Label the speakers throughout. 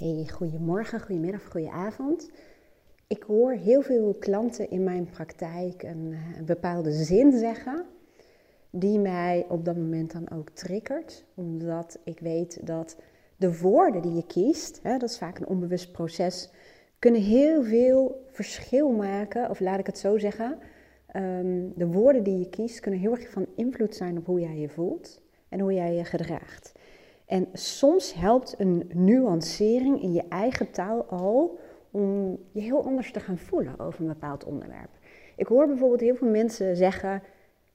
Speaker 1: Hey, goedemorgen, goedemiddag, goedenavond. Ik hoor heel veel klanten in mijn praktijk een, eh, een, bepaalde zin zeggen, die mij op dat moment dan ook triggert, omdat ik weet dat de woorden die je kiest, hè, dat is vaak een onbewust proces, kunnen heel veel verschil maken, of laat ik het zo zeggen, ehm, de woorden die je kiest kunnen heel erg van invloed zijn op hoe jij je voelt en hoe jij je gedraagt. En soms helpt een nuancering in je eigen taal al om je heel anders te gaan voelen over een bepaald onderwerp. Ik hoor bijvoorbeeld heel veel mensen zeggen: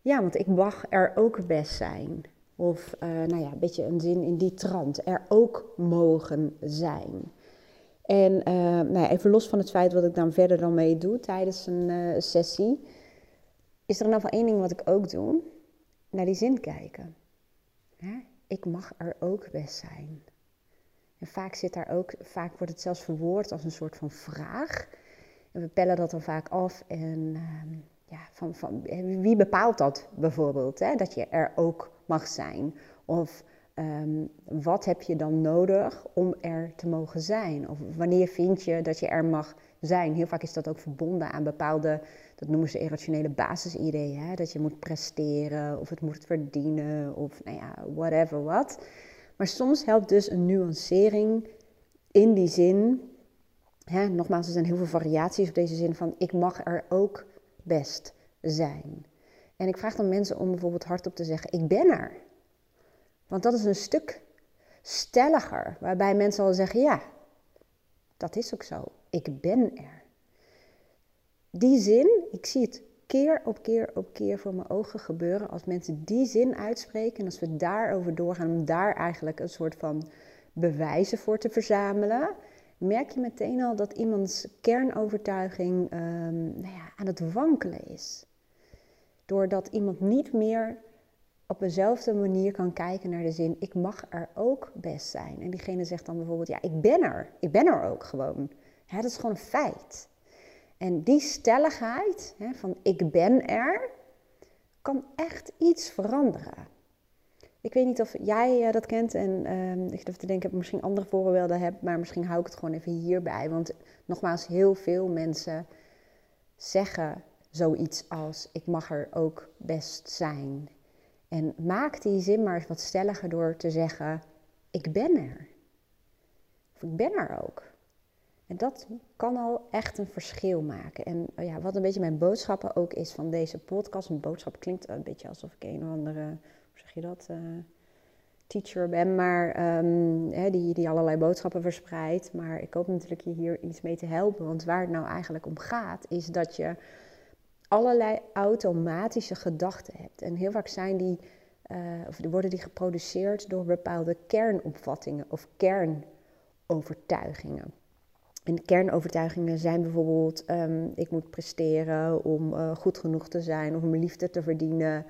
Speaker 1: Ja, want ik mag er ook best zijn. Of uh, nou ja, een beetje een zin in die trant, er ook mogen zijn. En uh, nou ja, even los van het feit wat ik dan verder dan mee doe tijdens een uh, sessie, is er nou van één ding wat ik ook doe: naar die zin kijken ik mag er ook best zijn. En vaak zit daar ook, vaak wordt het zelfs verwoord als een soort van vraag. En we pellen dat dan vaak af. En uh, ja, van, van, wie bepaalt dat bijvoorbeeld? Hè? Dat je er ook mag zijn. Of um, wat heb je dan nodig om er te mogen zijn? Of wanneer vind je dat je er mag zijn? Heel vaak is dat ook verbonden aan bepaalde dat noemen ze irrationele basisideeën. Hè? Dat je moet presteren of het moet verdienen of nou ja, whatever wat. Maar soms helpt dus een nuancering in die zin. Hè? Nogmaals, er zijn heel veel variaties op deze zin van ik mag er ook best zijn. En ik vraag dan mensen om bijvoorbeeld hardop te zeggen: Ik ben er. Want dat is een stuk stelliger, waarbij mensen al zeggen: Ja, dat is ook zo. Ik ben er die zin, ik zie het keer op keer op keer voor mijn ogen gebeuren. Als mensen die zin uitspreken en als we daarover doorgaan om daar eigenlijk een soort van bewijzen voor te verzamelen, merk je meteen al dat iemands kernovertuiging um, nou ja, aan het wankelen is. Doordat iemand niet meer op dezelfde manier kan kijken naar de zin, ik mag er ook best zijn. En diegene zegt dan bijvoorbeeld, ja, ik ben er. Ik ben er ook gewoon. Ja, dat is gewoon een feit. En die stelligheid hè, van ik ben er, kan echt iets veranderen. Ik weet niet of jij uh, dat kent en uh, ik durf te denken dat ik misschien andere voorbeelden heb, maar misschien hou ik het gewoon even hierbij. Want nogmaals, heel veel mensen zeggen zoiets als ik mag er ook best zijn. En maak die zin maar eens wat stelliger door te zeggen ik ben er. Of ik ben er ook. En dat kan al echt een verschil maken. En oh ja, wat een beetje mijn boodschappen ook is van deze podcast. Een boodschap klinkt een beetje alsof ik een of andere, hoe zeg je dat, uh, teacher ben, maar um, die, die allerlei boodschappen verspreidt. Maar ik hoop natuurlijk je hier iets mee te helpen. Want waar het nou eigenlijk om gaat, is dat je allerlei automatische gedachten hebt. En heel vaak zijn die, uh, of worden die geproduceerd door bepaalde kernopvattingen of kernovertuigingen. En kernovertuigingen zijn bijvoorbeeld: um, ik moet presteren om uh, goed genoeg te zijn of om liefde te verdienen.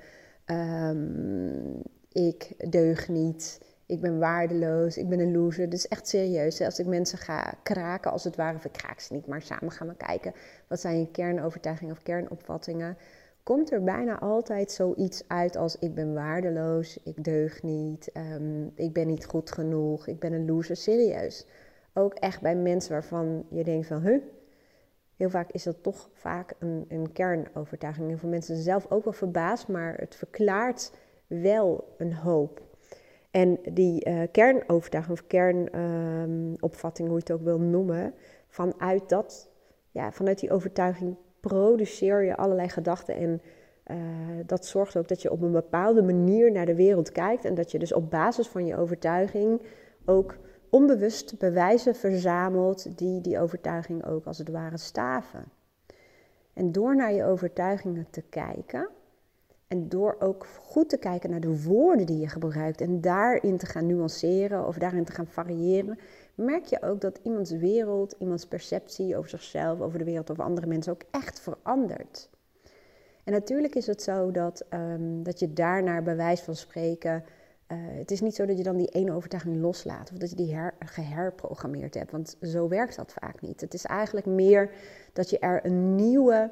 Speaker 1: Um, ik deug niet. Ik ben waardeloos. Ik ben een loser. Dus echt serieus. Als ik mensen ga kraken, als het ware, of ik kraak ze niet, maar samen gaan we kijken. Wat zijn je kernovertuigingen of kernopvattingen? Komt er bijna altijd zoiets uit als: ik ben waardeloos, ik deug niet, um, ik ben niet goed genoeg, ik ben een loser. Serieus ook echt bij mensen waarvan je denkt van, huh, heel vaak is dat toch vaak een, een kernovertuiging. En voor mensen zelf ook wel verbaasd, maar het verklaart wel een hoop. En die uh, kernovertuiging of kernopvatting, hoe je het ook wil noemen, vanuit, dat, ja, vanuit die overtuiging produceer je allerlei gedachten en uh, dat zorgt ook dat je op een bepaalde manier naar de wereld kijkt en dat je dus op basis van je overtuiging ook onbewust bewijzen verzamelt die die overtuiging ook als het ware staven. En door naar je overtuigingen te kijken en door ook goed te kijken naar de woorden die je gebruikt en daarin te gaan nuanceren of daarin te gaan variëren, merk je ook dat iemands wereld, iemands perceptie over zichzelf, over de wereld, over andere mensen ook echt verandert. En natuurlijk is het zo dat, um, dat je daarnaar bewijs van spreken uh, het is niet zo dat je dan die ene overtuiging loslaat of dat je die her, geherprogrammeerd hebt, want zo werkt dat vaak niet. Het is eigenlijk meer dat je er een nieuwe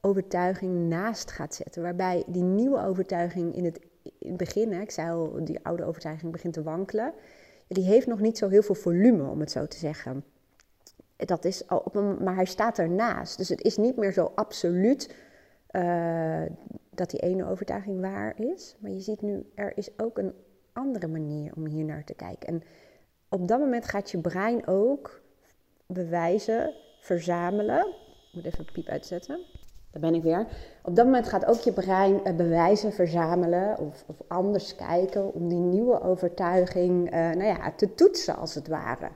Speaker 1: overtuiging naast gaat zetten, waarbij die nieuwe overtuiging in het, in het begin, hè, ik zei al, die oude overtuiging begint te wankelen. die heeft nog niet zo heel veel volume, om het zo te zeggen. Dat is al op maar hij staat ernaast. Dus het is niet meer zo absoluut uh, dat die ene overtuiging waar is. Maar je ziet nu, er is ook een andere manier om hier naar te kijken. En op dat moment gaat je brein ook bewijzen, verzamelen. Ik moet even piep uitzetten. Daar ben ik weer. Op dat moment gaat ook je brein eh, bewijzen verzamelen of, of, anders kijken om die nieuwe overtuiging uh, nou ja, te toetsen als het ware.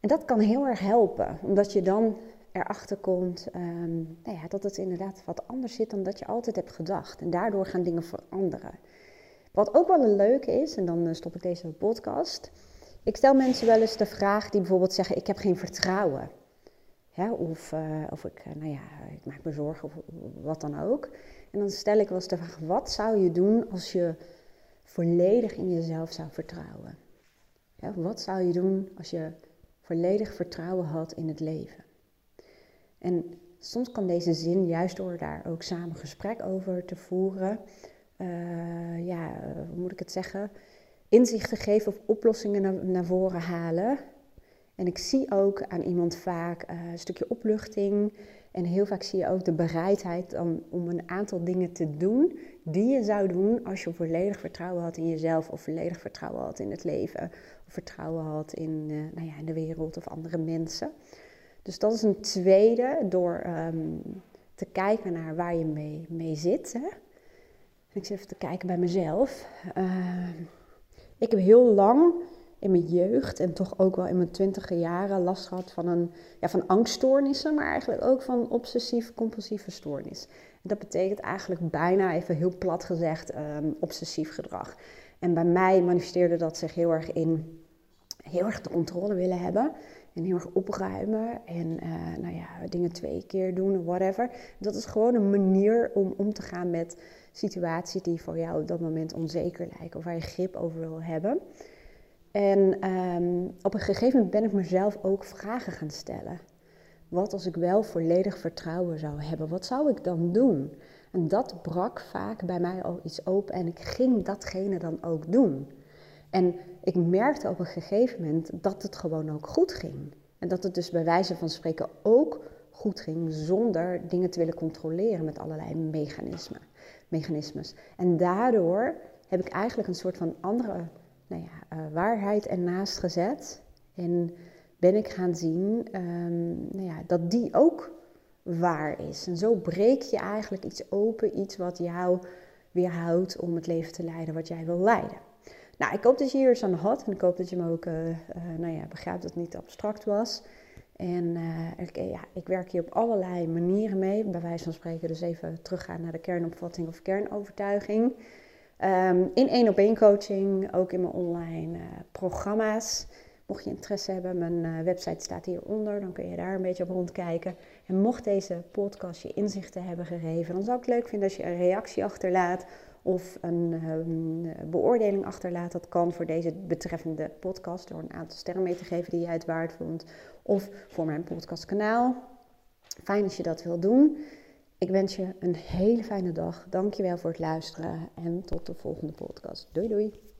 Speaker 1: En dat kan heel erg helpen, omdat je dan erachter komt um, nou ja, dat het inderdaad wat anders zit dan dat je altijd hebt gedacht. En daardoor gaan dingen veranderen. Wat ook wel een leuke is, en dan eh, stop ik deze podcast. Ik stel mensen wel eens de vraag die bijvoorbeeld zeggen: Ik heb geen vertrouwen. Of, uh, of ik, eh, nou ja, ik maak me zorgen of wat dan ook. En dan stel ik wel eens de vraag: Wat zou je doen als je volledig in jezelf zou vertrouwen? Wat zou je doen als je volledig vertrouwen had in het leven? En soms kan deze zin, juist door daar ook samen gesprek over te voeren, uh, ja, hoe moet ik het zeggen? Inzichten geven of oplossingen naar, voren halen. En ik zie ook aan iemand vaak uh, een stukje opluchting. En heel vaak zie je ook de bereidheid dan om een aantal dingen te doen die je zou doen als je volledig vertrouwen had in jezelf of volledig vertrouwen had in het leven of vertrouwen had in, nou ja, in de wereld of andere mensen. Dus dat is een tweede door um, te kijken naar waar je mee, mee zit. Hè? Ik zit even te kijken bij mezelf. Uh, ik heb heel lang in mijn jeugd en toch ook wel in mijn twintige jaren last gehad van, een, ja, van angststoornissen, maar eigenlijk ook van obsessief-compulsieve stoornis. En dat betekent eigenlijk bijna, even heel plat gezegd, um, obsessief gedrag. En bij mij manifesteerde dat zich heel erg in heel erg de controle willen hebben. En heel erg opruimen en uh, nou ja, dingen twee keer doen, whatever. Dat is gewoon een manier om om te gaan met situaties die voor jou op dat moment onzeker lijken of waar je grip over wil hebben. En um, op een gegeven moment ben ik mezelf ook vragen gaan stellen. Wat als ik wel volledig vertrouwen zou hebben? Wat zou ik dan doen? En dat brak vaak bij mij al iets open en ik ging datgene dan ook doen. En ik merkte op een gegeven moment dat het gewoon ook goed ging. En dat het dus bij wijze van spreken ook goed ging zonder dingen te willen controleren met allerlei mechanismen, mechanismes. En daardoor heb ik eigenlijk een soort van andere nou ja, uh, waarheid ernaast gezet. En ben ik gaan zien um, nou ja, dat die ook waar is. En zo breek je eigenlijk iets open, iets wat jou weerhoudt om het leven te leiden wat jij wil leiden. Nou, ik hoop dat je hier eens aan had en ik hoop dat je me ook uh, nou ja, begrijpt dat het niet abstract was. En uh, ja, ik werk hier op allerlei manieren mee, bij wijze van spreken dus even teruggaan naar de kernopvatting of kernovertuiging. Um, in één op één coaching, ook in mijn online programma's. Mocht je interesse hebben, mijn website staat hieronder, dan kun je daar een beetje op rondkijken. En mocht deze podcast je inzichten hebben gegeven, dan zou ik het leuk vinden als je een reactie achterlaat of een um, beoordeling achterlaat. Dat kan voor deze betreffende podcast door een aantal sterren mee te geven die jij het waard vond. Of voor mijn podcastkanaal. Fijn als je dat wil doen. Ik wens je een hele fijne dag. Dankjewel voor het luisteren en tot de volgende podcast. Doei doei.